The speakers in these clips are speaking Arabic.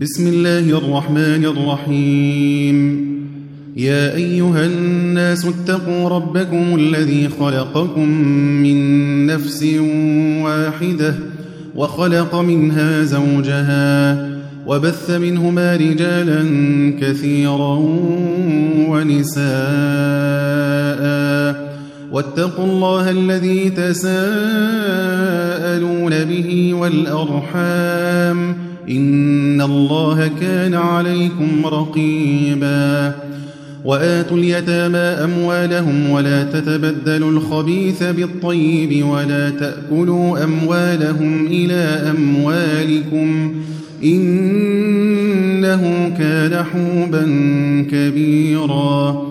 بسم الله الرحمن الرحيم. يا أيها الناس اتقوا ربكم الذي خلقكم من نفس واحدة وخلق منها زوجها وبث منهما رجالا كثيرا ونساء. واتقوا الله الذي تساءلون به والأرحام. إن الله كان عليكم رقيبا. وآتوا اليتامى أموالهم ولا تتبدلوا الخبيث بالطيب ولا تأكلوا أموالهم إلى أموالكم إنه كان حوبا كبيرا.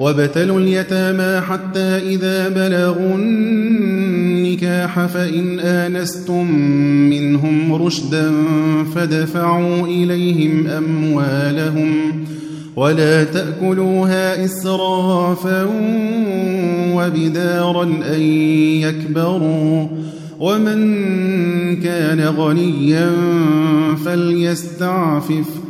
وابتلوا اليتامى حتى إذا بلغوا النكاح فإن آنستم منهم رشدا فدفعوا إليهم أموالهم ولا تأكلوها إسرافا وبدارا أن يكبروا ومن كان غنيا فليستعفف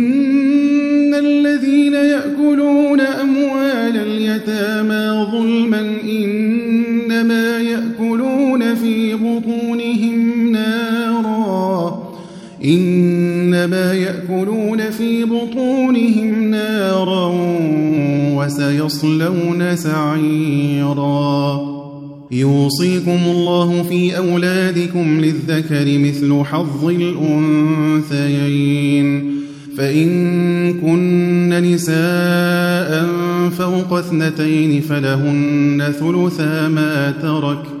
إنما يأكلون في بطونهم نارا وسيصلون سعيرا. يوصيكم الله في أولادكم للذكر مثل حظ الأنثيين. فإن كن نساء فوق اثنتين فلهن ثلثا ما ترك.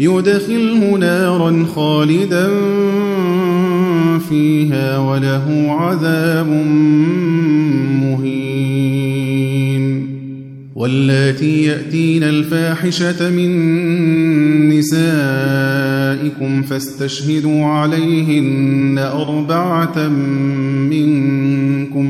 يدخله نارا خالدا فيها وله عذاب مهين. واللاتي يأتين الفاحشة من نسائكم فاستشهدوا عليهن أربعة منكم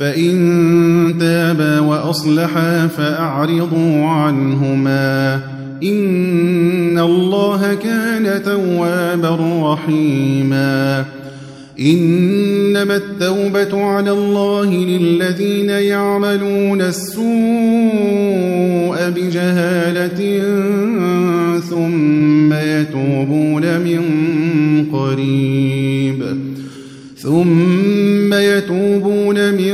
فإن تابا وأصلحا فأعرضوا عنهما إن الله كان توابا رحيما إنما التوبة على الله للذين يعملون السوء بجهالة ثم يتوبون من قريب ثم يتوبون من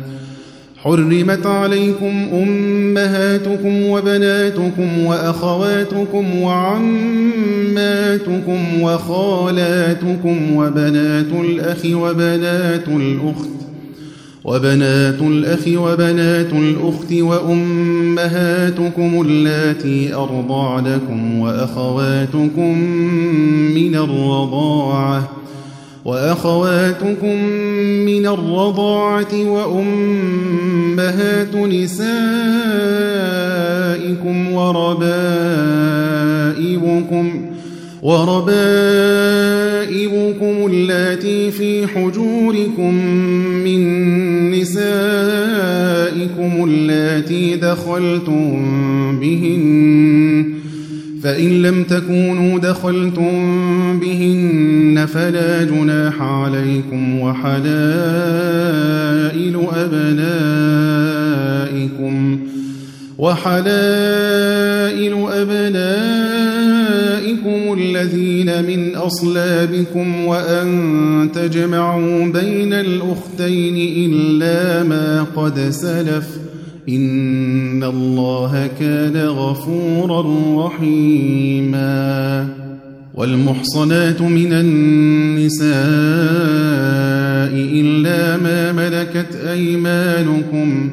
حرمت عليكم أمهاتكم وبناتكم وأخواتكم وعماتكم وخالاتكم وبنات الأخ وبنات الأخت وبنات الأخ وبنات الأخت وأمهاتكم اللاتي أرضعنكم وأخواتكم من الرضاعة وأخواتكم من الرضاعة وأمهات نسائكم وربائبكم وربائبكم اللاتي في حجوركم من نسائكم اللاتي دخلتم بهن فإن لم تكونوا دخلتم بهن فلا جناح عليكم وحلائل أبنائكم وحلائل أبنائكم الذين من أصلابكم وأن تجمعوا بين الأختين إلا ما قد سلف إن الله كان غفورا رحيما والمحصنات من النساء إلا ما ملكت أيمانكم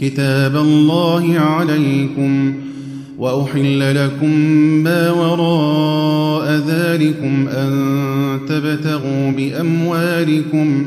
كتاب الله عليكم وأحل لكم ما وراء ذلكم أن تبتغوا بأموالكم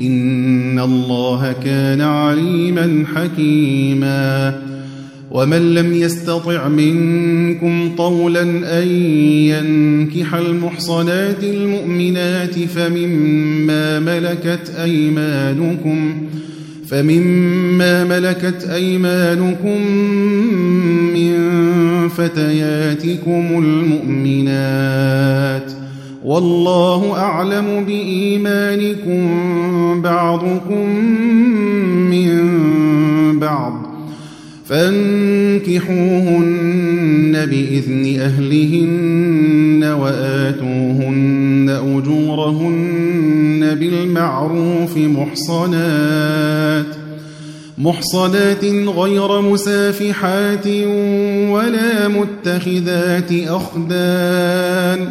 إن الله كان عليما حكيما. ومن لم يستطع منكم طولا أن ينكح المحصنات المؤمنات فمما ملكت أيمانكم فمما ملكت أيمانكم من فتياتكم المؤمنات. والله أعلم بإيمانكم بعضكم من بعض فانكحوهن بإذن أهلهن وآتوهن أجورهن بالمعروف محصنات محصنات غير مسافحات ولا متخذات أخدان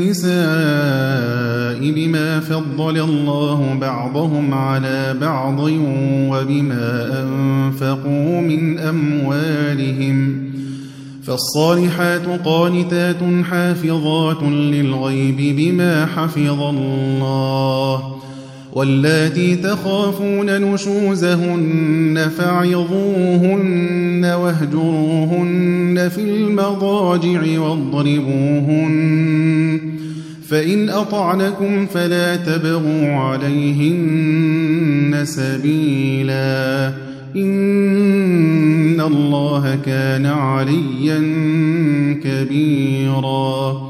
النساء بما فضل الله بعضهم على بعض وبما أنفقوا من أموالهم فالصالحات قانتات حافظات للغيب بما حفظ الله واللاتي تخافون نشوزهن فعظوهن واهجروهن في المضاجع واضربوهن فإن أطعنكم فلا تبغوا عليهن سبيلا. إن الله كان عليا كبيرا.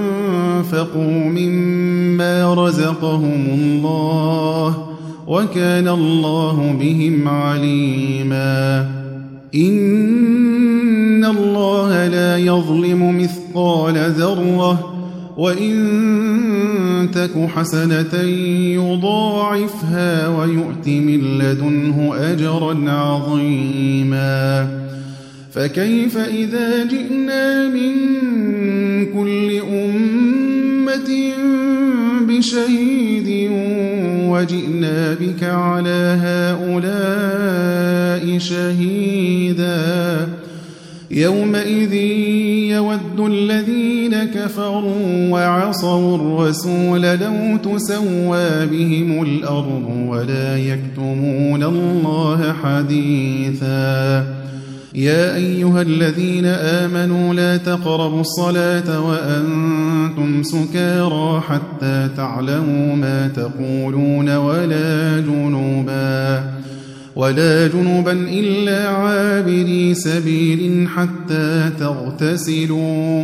وأنفقوا مما رزقهم الله وكان الله بهم عليما إن الله لا يظلم مثقال ذرة وإن تك حسنة يضاعفها ويؤت من لدنه أجرا عظيما فكيف إذا جئنا من كل أمة بشهيد وجئنا بك على هؤلاء شهيدا. يومئذ يود الذين كفروا وعصوا الرسول لو تسوى بهم الأرض ولا يكتمون الله حديثا. يا أيها الذين آمنوا لا تقربوا الصلاة وأنتم سكارى حتى تعلموا ما تقولون ولا جنوبا ولا جنوبا إلا عابري سبيل حتى تغتسلوا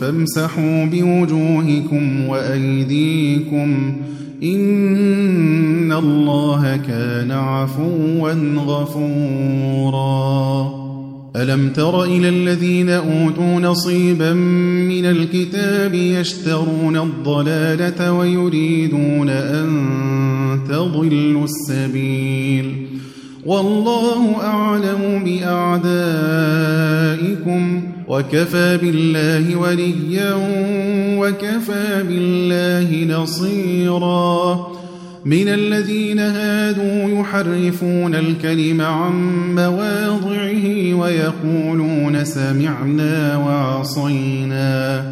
فامسحوا بوجوهكم وأيديكم إن الله كان عفوا غفورا. ألم تر إلى الذين أوتوا نصيبا من الكتاب يشترون الضلالة ويريدون أن تضلوا السبيل؟ والله أعلم بأعدائكم وكفى بالله وليا وكفى بالله نصيرا. من الذين هادوا يحرفون الكلم عن مواضعه ويقولون سمعنا وعصينا.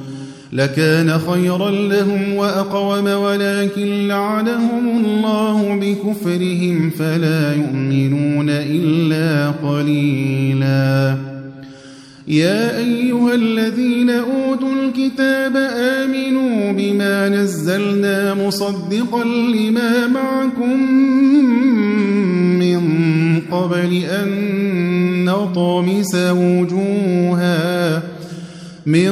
لكان خيرا لهم وأقوم ولكن لعنهم الله بكفرهم فلا يؤمنون إلا قليلا. يا أيها الذين أوتوا الكتاب آمنوا بما نزلنا مصدقا لما معكم من قبل أن نطمس وجوها من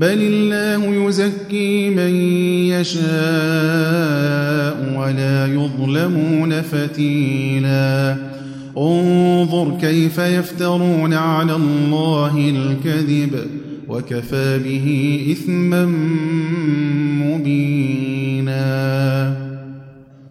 بل الله يزكي من يشاء ولا يظلمون فتيلا انظر كيف يفترون على الله الكذب وكفى به إثما مبينا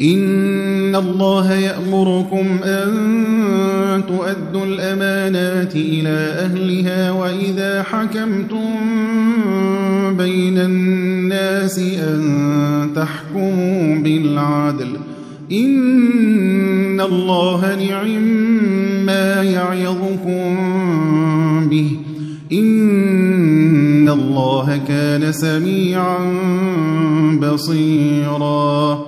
إن الله يأمركم أن تؤدوا الأمانات إلى أهلها وإذا حكمتم بين الناس أن تحكموا بالعدل إن الله نعم ما يعظكم به إن الله كان سميعا بصيرا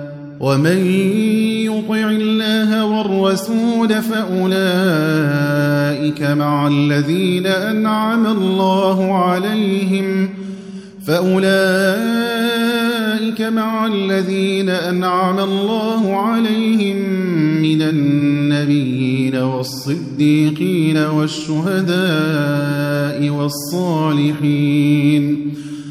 ومن يطع الله والرسول فأولئك مع الذين أنعم الله عليهم فأولئك مع الذين أنعم الله عليهم من النبيين والصديقين والشهداء والصالحين.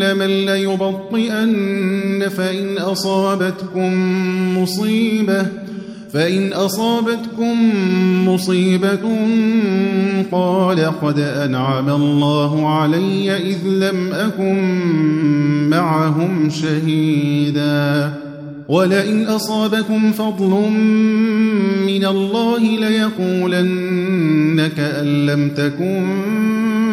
لمن ليبطئن فإن أصابتكم مصيبة فإن أصابتكم مصيبة قال قد أنعم الله علي إذ لم أكن معهم شهيدا. ولئن أصابكم فضل من الله ليقولن كأن لم تكن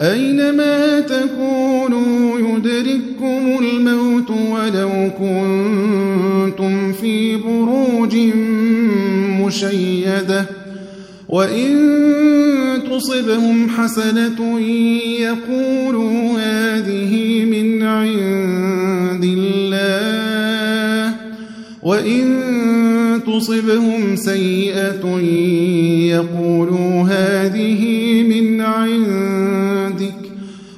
أينما تكونوا يدرككم الموت ولو كنتم في بروج مشيدة وإن تصبهم حسنة يقولوا هذه من عند الله وإن تصبهم سيئة يقولوا هذه من عندك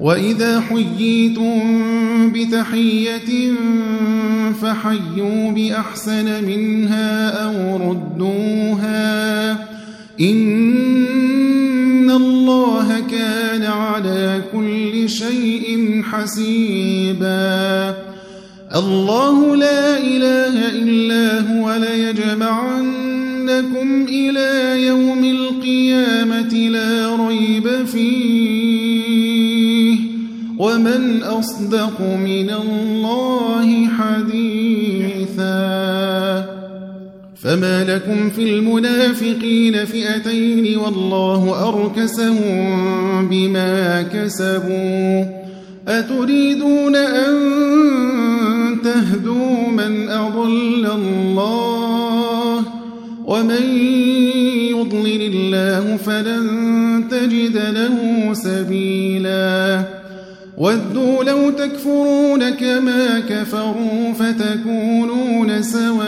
وإذا حييتم بتحية فحيوا بأحسن منها أو ردوها إن الله كان على كل شيء حسيبا الله لا إله إلا هو ليجمعنكم إلى يوم القيامة لا ريب فيه ومن أصدق من الله حديثا فما لكم في المنافقين فئتين والله أركسهم بما كسبوا أتريدون أن تهدوا من أضل الله ومن يضلل الله فلن تجد له سبيلا ودوا لو تكفرون كما كفروا فتكونون سواء.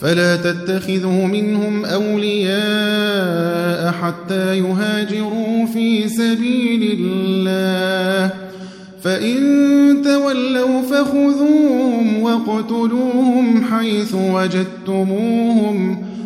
فلا تتخذوا منهم أولياء حتى يهاجروا في سبيل الله. فإن تولوا فخذوهم واقتلوهم حيث وجدتموهم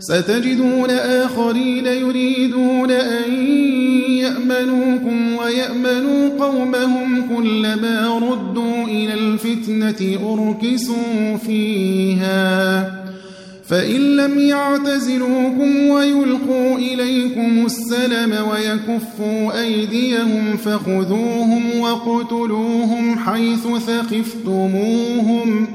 ستجدون آخرين يريدون أن يأمنوكم ويأمنوا قومهم كلما ردوا إلى الفتنة أركسوا فيها. فإن لم يعتزلوكم ويلقوا إليكم السلم ويكفوا أيديهم فخذوهم وقتلوهم حيث ثقفتموهم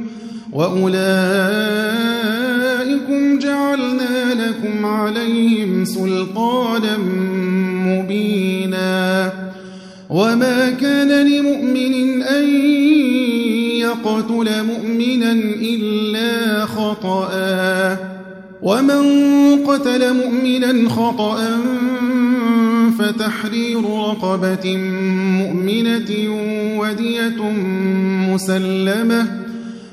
وأولئكم جعلنا لكم عليهم سلطانا مبينا. وما كان لمؤمن أن يقتل مؤمنا إلا خطأ. ومن قتل مؤمنا خطأ فتحرير رقبة مؤمنة ودية مسلمة.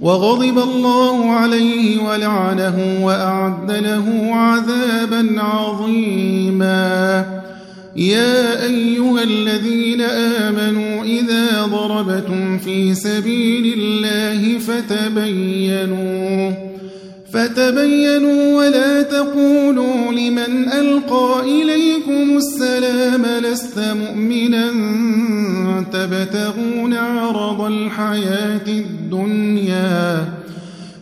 وغضب الله عليه ولعنه وأعد له عذابا عظيما. يا أيها الذين آمنوا إذا ضربتم في سبيل الله فتبينوا فتبينوا ولا تقولوا لمن ألقى إليكم السلام لست مؤمنا تبتغون عرض الحياة الدنيا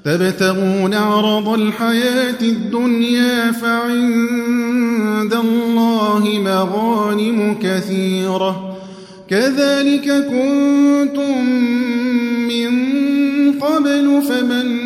تبتغون عرض الحياة الدنيا فعند الله مغانم كثيرة. كذلك كنتم من قبل فمن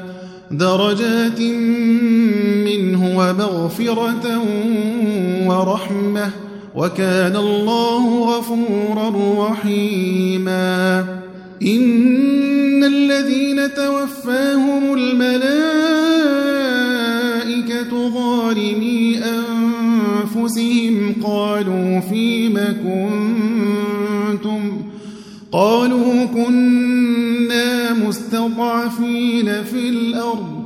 درجات منه ومغفرة ورحمة وكان الله غفورا رحيما. إن الذين توفاهم الملائكة ظالمي أنفسهم قالوا فيم كنتم قالوا كنا مستضعفين في الأرض.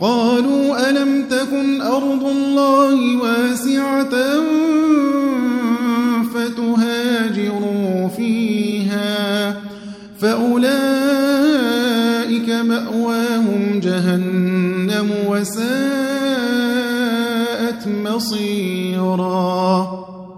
قالوا ألم تكن أرض الله واسعة فتهاجروا فيها؟ فأولئك مأواهم جهنم وساءت مصيراً.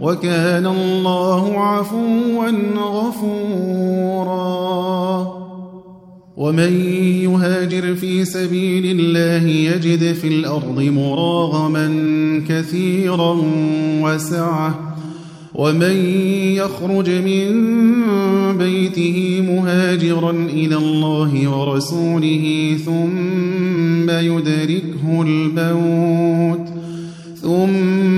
وكان الله عفوا غفورا. ومن يهاجر في سبيل الله يجد في الأرض مراغما كثيرا وسعة. ومن يخرج من بيته مهاجرا إلى الله ورسوله ثم يدركه الموت ثم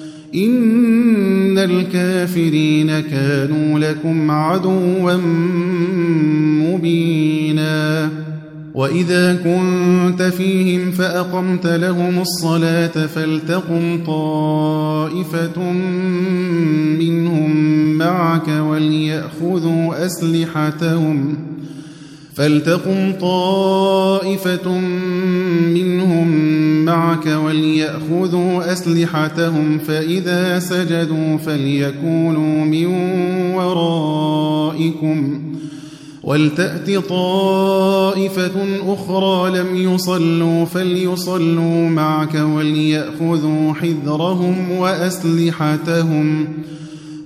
إن الكافرين كانوا لكم عدوا مبينا. وإذا كنت فيهم فأقمت لهم الصلاة فلتقم طائفة منهم معك وليأخذوا أسلحتهم فلتقم طائفة منهم معك وليأخذوا أسلحتهم فإذا سجدوا فليكونوا من ورائكم. ولتأت طائفة أخرى لم يصلوا فليصلوا معك وليأخذوا حذرهم وأسلحتهم.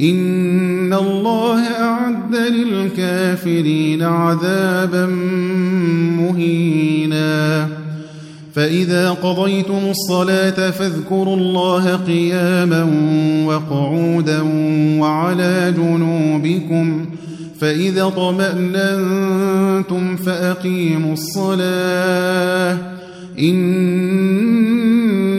إن الله أعد للكافرين عذابا مهينا. فإذا قضيتم الصلاة فاذكروا الله قياما وقعودا وعلى جنوبكم. فإذا طمأننتم فأقيموا الصلاة. إن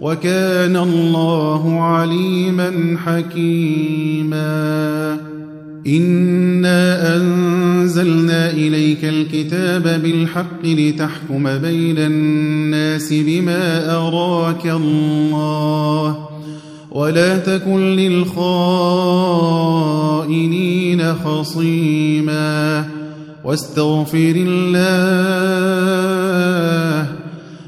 وكان الله عليما حكيما. إنا أنزلنا إليك الكتاب بالحق لتحكم بين الناس بما أراك الله. ولا تكن للخائنين خصيما. واستغفر الله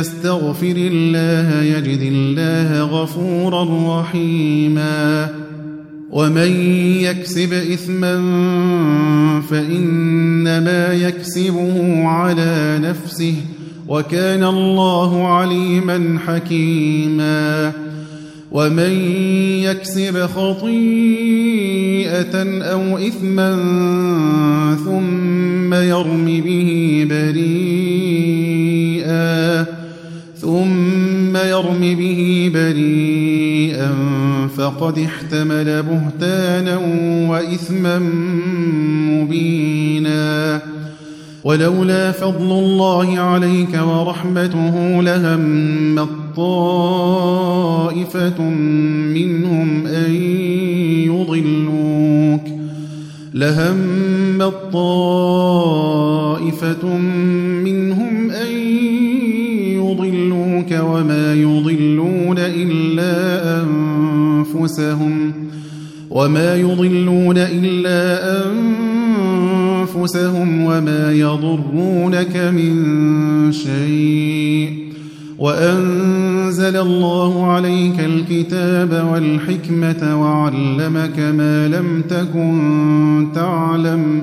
يستغفر الله يجد الله غفورا رحيما. ومن يكسب إثما فإنما يكسبه على نفسه وكان الله عليما حكيما. ومن يكسب خطيئة أو إثما ثم يرم به بريئا يرم به بريئا فقد احتمل بهتانا وإثما مبينا. ولولا فضل الله عليك ورحمته لهم طائفة منهم أن يضلوك. لهم طائفة منهم أن يضلوك وما يضلون إلا أنفسهم وما يضلون إلا أنفسهم وما يضرونك من شيء وأنزل الله عليك الكتاب والحكمة وعلمك ما لم تكن تعلم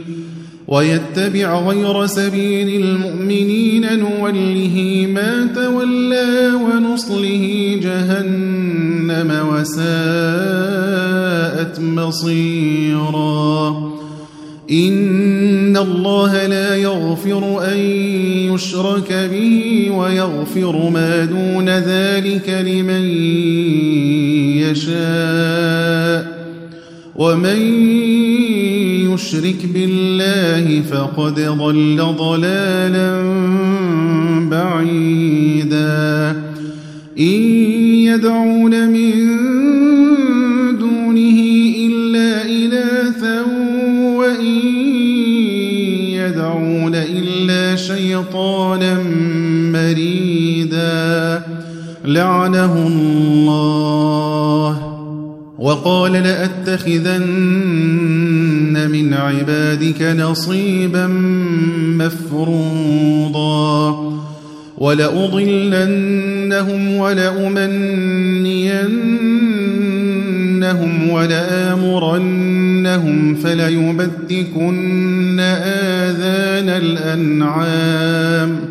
ويتبع غير سبيل المؤمنين نوله ما تولى ونصله جهنم وساءت مصيرا. إن الله لا يغفر أن يشرك به ويغفر ما دون ذلك لمن يشاء. ومن يشرك بالله فقد ضل ضلالا بعيدا. إن يدعون من دونه إلا إناثا وإن يدعون إلا شيطانا مريدا. لعنه الله. وقال لأتخذن من عبادك نصيبا مفروضا ولأضلنهم ولأمنينهم ولآمرنهم فليبتكن آذان الأنعام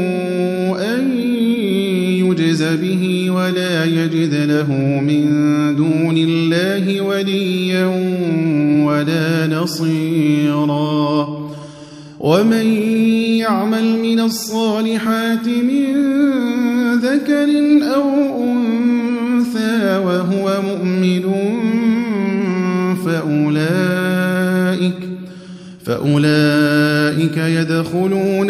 به ولا يجد له من دون الله وليا ولا نصيرا. ومن يعمل من الصالحات من ذكر أو أنثى وهو مؤمن فأولئك فأولئك يدخلون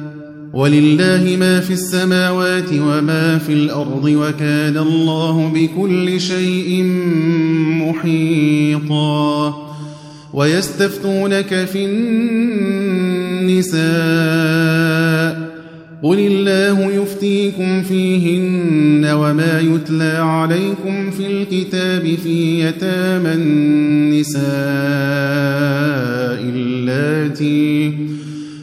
ولله ما في السماوات وما في الأرض وكان الله بكل شيء محيطا. ويستفتونك في النساء. قل الله يفتيكم فيهن وما يتلى عليكم في الكتاب في يتامى النساء اللاتي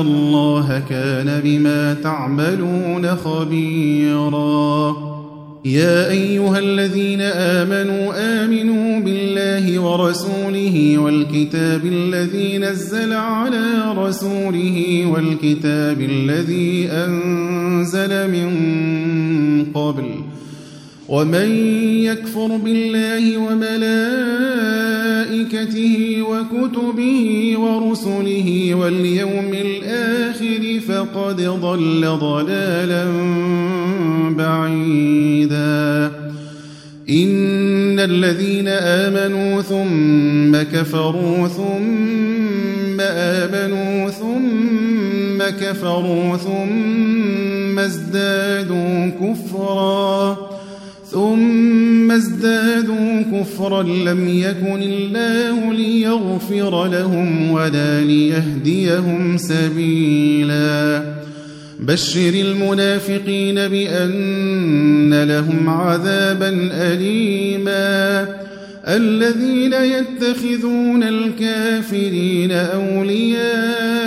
الله كان بما تعملون خبيرا. يا أيها الذين آمنوا آمنوا بالله ورسوله والكتاب الذي نزل على رسوله والكتاب الذي أنزل من قبل ومن يكفر بالله وملائكته وكتبه ورسله واليوم الآخر فقد ضل ضلالا بعيدا. إن الذين آمنوا ثم كفروا ثم آمنوا ثم كفروا ثم ازدادوا كفراً. ثم ازدادوا كفرا لم يكن الله ليغفر لهم ولا ليهديهم سبيلا. بشر المنافقين بأن لهم عذابا أليما. الذين يتخذون الكافرين أولياء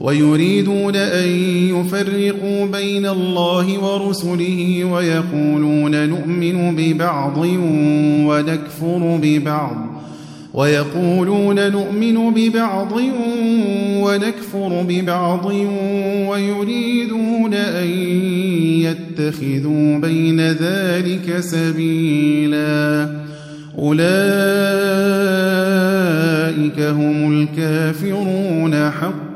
ويريدون أن يفرقوا بين الله ورسله ويقولون نؤمن ببعض ونكفر ببعض. ويقولون نؤمن ببعض ونكفر ببعض. ويريدون أن يتخذوا بين ذلك سبيلا. أولئك هم الكافرون حقا.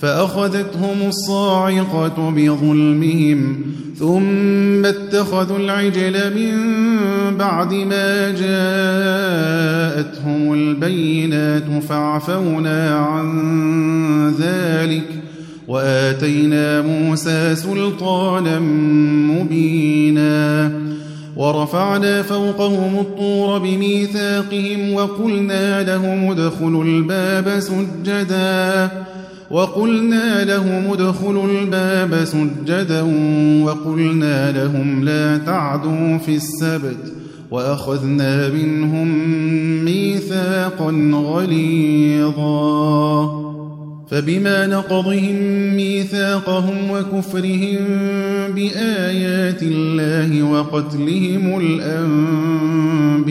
فأخذتهم الصاعقة بظلمهم ثم اتخذوا العجل من بعد ما جاءتهم البينات فعفونا عن ذلك ۖ وآتينا موسى سلطانا مبينا ورفعنا فوقهم الطور بميثاقهم وقلنا لهم ادخلوا الباب سجدا وقلنا لهم ادخلوا الباب سجدا وقلنا لهم لا تعدوا في السبت وأخذنا منهم ميثاقا غليظا. فبما نقضهم ميثاقهم وكفرهم بآيات الله وقتلهم الأنبياء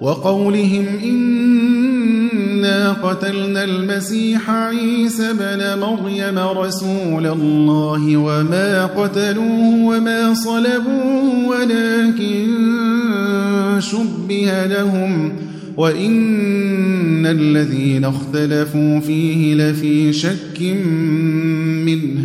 وقولهم إنا قتلنا المسيح عيسى بن مريم رسول الله وما قتلوه وما صلبوه ولكن شبه لهم وإن الذين اختلفوا فيه لفي شك منه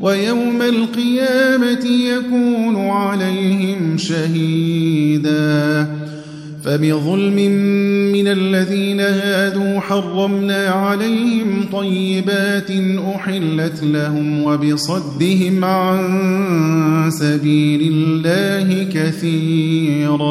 ويوم القيامة يكون عليهم شهيدا. فبظلم من الذين هادوا حرمنا عليهم طيبات أحلت لهم وبصدهم عن سبيل الله كثيرا.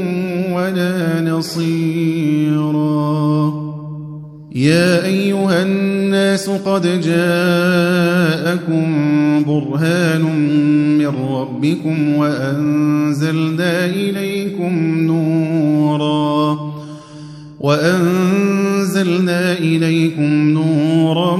ولا نصيرا. يا أيها الناس قد جاءكم برهان من ربكم وأنزلنا إليكم نورا. وأنزلنا إليكم نورا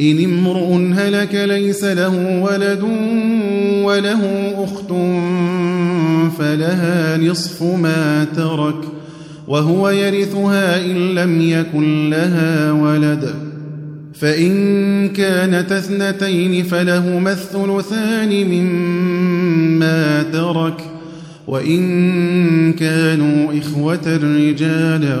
إن امرؤ هلك ليس له ولد وله أخت فلها نصف ما ترك وهو يرثها إن لم يكن لها ولد فإن كانت اثنتين فلهما الثلثان مما ترك وإن كانوا إخوة رجالا